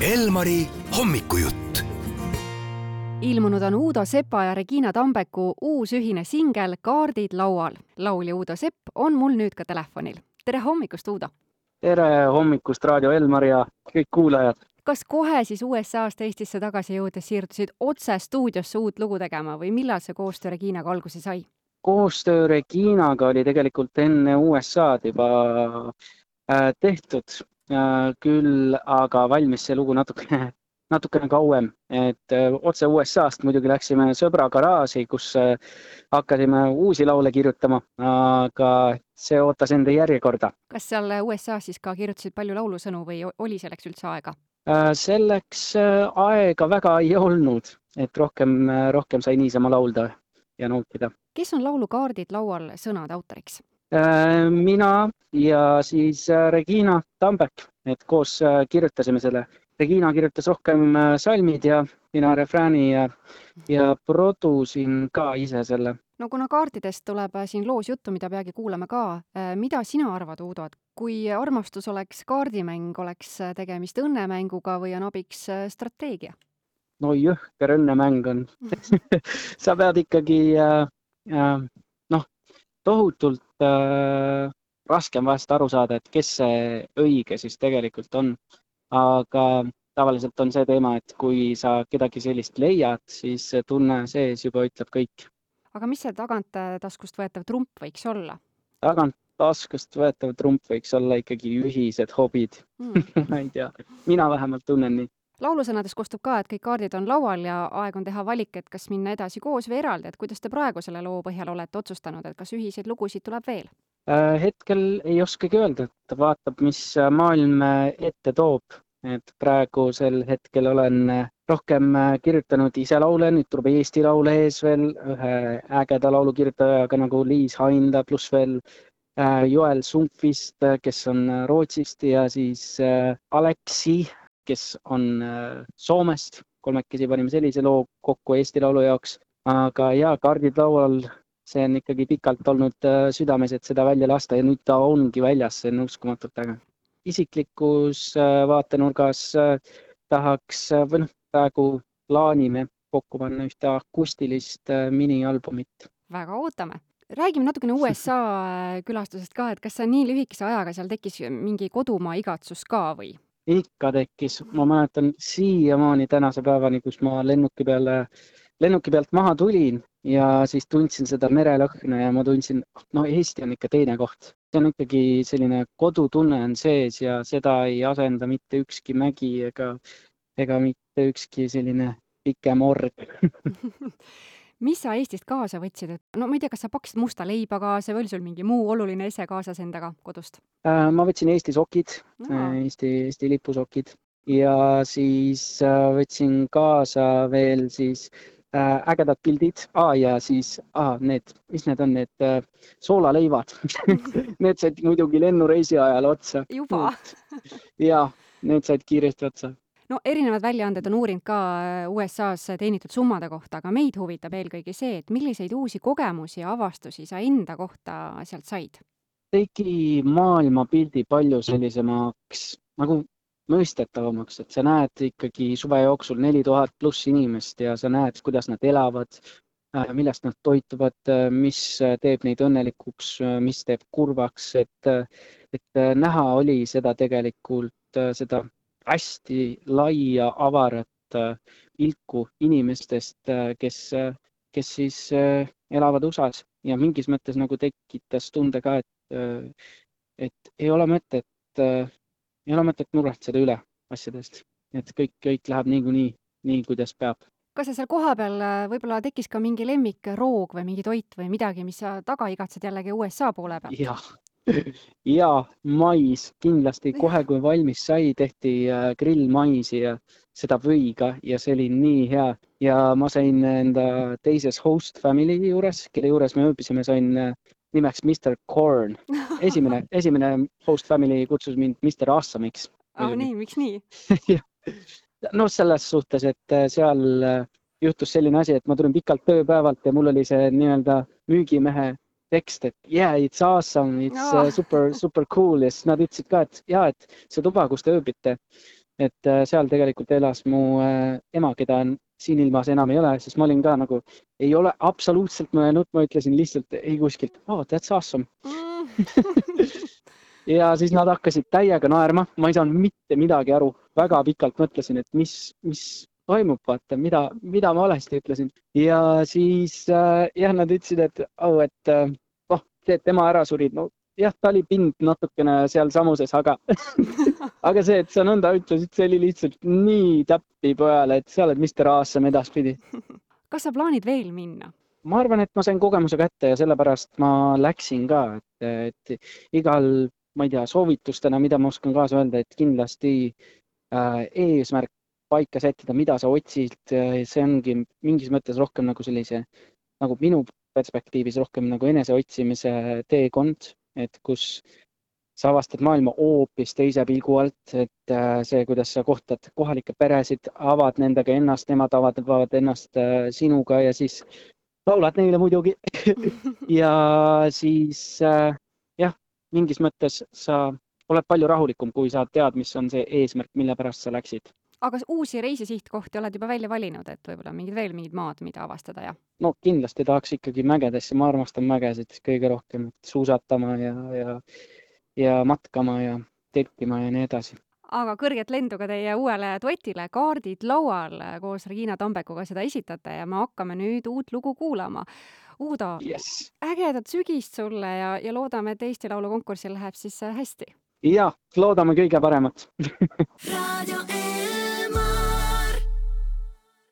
Elmari hommikujutt. ilmunud on Uudo Sepa ja Regina Tambeku uus ühine singel Kaardid laual. laulja Uudo Sepp on mul nüüd ka telefonil. tere hommikust, Uudo! tere hommikust, Raadio Elmar ja kõik kuulajad! kas kohe siis USA-st Eestisse tagasi jõudes siirdusid otse stuudiosse uut lugu tegema või millal see koostöö Reginaga alguse sai? koostöö Reginaga oli tegelikult enne USA-d juba äh, tehtud küll aga valmis see lugu natukene, natukene kauem, et äh, otse USA-st muidugi läksime sõbra garaaži, kus äh, hakkasime uusi laule kirjutama, aga see ootas enda järjekorda. kas seal USA-s siis ka kirjutasid palju laulusõnu või oli selleks üldse aega? Äh, selleks äh, aega väga ei olnud, et rohkem, rohkem sai niisama laulda ja nautida. kes on laulu Kaardid laual sõnade autoriks? Äh, mina ja siis äh, Regina Tambek, et koos äh, kirjutasime selle. Regina kirjutas rohkem salmid ja mina refrääni ja, ja produsin ka ise selle. no kuna kaartidest tuleb siin loos juttu, mida peagi kuulame ka, mida sina arvad, Uudo, et kui armastus oleks kaardimäng, oleks tegemist õnnemänguga või on abiks strateegia? no jõhker õnnemäng on sa pead ikkagi äh, äh, tohutult äh, raske on vahest aru saada, et kes see õige siis tegelikult on. aga tavaliselt on see teema, et kui sa kedagi sellist leiad, siis tunne sees juba ütleb kõik. aga mis see taganttaskust võetav trump võiks olla tagant taskust võetav trump võiks olla ikkagi ühised hobid hmm.? ma ei tea, mina vähemalt tunnen nii. Laulusõnadest kostub ka, et kõik kaardid on laual ja aeg on teha valik, et kas minna edasi koos või eraldi, et kuidas te praegu selle loo põhjal olete otsustanud, et kas ühiseid lugusid tuleb veel? Äh, hetkel ei oskagi öelda, et vaatab, mis maailm ette toob, et praegusel hetkel olen rohkem kirjutanud ise laule, nüüd tuleb Eesti laule ees veel ühe ägeda laulukirjutajaga nagu Liis Hainla, pluss veel äh, Joel Sumpfist, kes on Rootsist ja siis äh, Aleksi, kes on äh, Soomest. kolmekesi panime sellise loo kokku Eesti Laulu jaoks, aga jaa, kaardid laual see on ikkagi pikalt olnud äh, südames, et seda välja lasta ja nüüd ta ongi väljas, see on uskumatult äge. isiklikus äh, vaatenurgas tahaks või noh, praegu plaanime kokku panna ühte akustilist minialbumit. väga ootame. räägime natukene USA külastusest ka, et kas see nii lühikese ajaga seal tekkis mingi kodumaa igatsus ka või? Ikka tekkis, ma mäletan siiamaani tänase päevani, kus ma lennuki peale, lennuki pealt maha tulin ja siis tundsin seda merelõhna ja ma tundsin, no Eesti on ikka teine koht. see on ikkagi selline kodutunne on sees ja seda ei asenda mitte ükski mägi ega, ega mitte ükski selline pikem org mis sa Eestist kaasa võtsid, et no ma ei tea, kas sa pakkisid musta leiba kaasa või oli sul mingi muu oluline ese kaasas endaga kodust? ma võtsin Eesti sokid no., Eesti, Eesti lipusokid ja siis võtsin kaasa veel siis äh, ägedad pildid ah, ja siis ah, need, mis need on, need äh, soolaleivad Need said muidugi lennureisi ajal otsa. juba ja, need said kiiresti otsa. No erinevad väljaanded on uurinud ka USA-s teenitud summade kohta, aga meid huvitab eelkõige see, et milliseid uusi kogemusi ja avastusi sa enda kohta sealt said? tegi maailmapildi palju sellisemaks nagu mõistetavamaks, et sa näed ikkagi suve jooksul neli tuhat pluss inimest ja sa näed, kuidas nad elavad, millest nad toituvad, mis teeb neid õnnelikuks, mis teeb kurvaks, et, et näha oli seda tegelikult, seda hästi laia avarat pilku inimestest, kes, kes siis elavad USA-s ja mingis mõttes nagu tekitas tunde ka, et, et ei ole mõtet ei ole mõtet muretseda üle asjadest, et kõik, kõik läheb niikuinii nii, kuidas peab. kas seal kohapeal võib-olla tekkis ka mingi lemmikroog või mingi toit või midagi, mis sa taga igatsed jällegi USA poole pealt? jah, ja mais kindlasti kohe, kui valmis sai, tehti grillmaisi ja seda võiga ja see oli nii hea ja ma sain enda teises host family juures, kelle juures me ööbisime, sain nimeks Mr Corn. esimene, esimene host family kutsus mind Mr Awesome'iks. aa, nii, miks nii no selles suhtes, et seal juhtus selline asi, et ma tulin pikalt tööpäevalt ja mul oli see nii-öelda müügimehe tekst, et yeah, it's awesome, it's Oh. uh, super, super cool ja siis nad ütlesid ka, et ja, et see tuba, kus te ööbite, et äh, seal tegelikult elas mu äh, ema, keda siin ilmas enam ei ole, siis ma olin ka nagu, ei ole absoluutselt mõelnud, ma ütlesin lihtsalt ei kuskilt, oh that's awesome mm. ja siis nad hakkasid täiega naerma, ma ei saanud mitte midagi aru, väga pikalt mõtlesin, et mis, mis toimub, vaata, mida, mida ma valesti ütlesin ja siis äh, jah, nad ütlesid, et oh, et äh, oh, see, et tema ära suri, no jah, ta oli pind natukene sealsamuses, aga aga see, et sa nõnda ütlesid, see oli lihtsalt nii täppi pojale, et sa oled Mr Awesome edaspidi. kas sa plaanid veel minna? ma arvan, et ma sain kogemuse kätte ja sellepärast ma läksin ka, et, et igal, ma ei tea, soovitustena, mida ma oskan kaasa öelda, et kindlasti äh, eesmärk paika sättida, mida sa otsid, see ongi mingis mõttes rohkem nagu sellise, nagu minu perspektiivis rohkem nagu eneseotsimise teekond, et kus sa avastad maailma hoopis teise pilgu alt, et äh, see, kuidas sa kohtad kohalikke peresid, avad nendega ennast, nemad avavad ennast äh, sinuga ja siis laulad neile muidugi. Ja siis jah, mingis mõttes sa oled palju rahulikum, kui sa tead, mis on see eesmärk, mille pärast sa läksid aga uusi reisisihtkohti oled juba välja valinud, et võib-olla mingid veel mingid maad, mida avastada ja? no kindlasti tahaks ikkagi mägedesse, ma armastan mägesid kõige rohkem, suusatama ja, ja, ja matkama ja telkima ja nii edasi aga kõrget lendu ka teie uuele duetile Kaardid laual koos Regina Tambekuga seda esitate ja me hakkame nüüd uut lugu kuulama. Uudo yes., ägedat sügist sulle ja, ja loodame, et Eesti Laulu konkursil läheb siis hästi. ja, loodame kõige paremat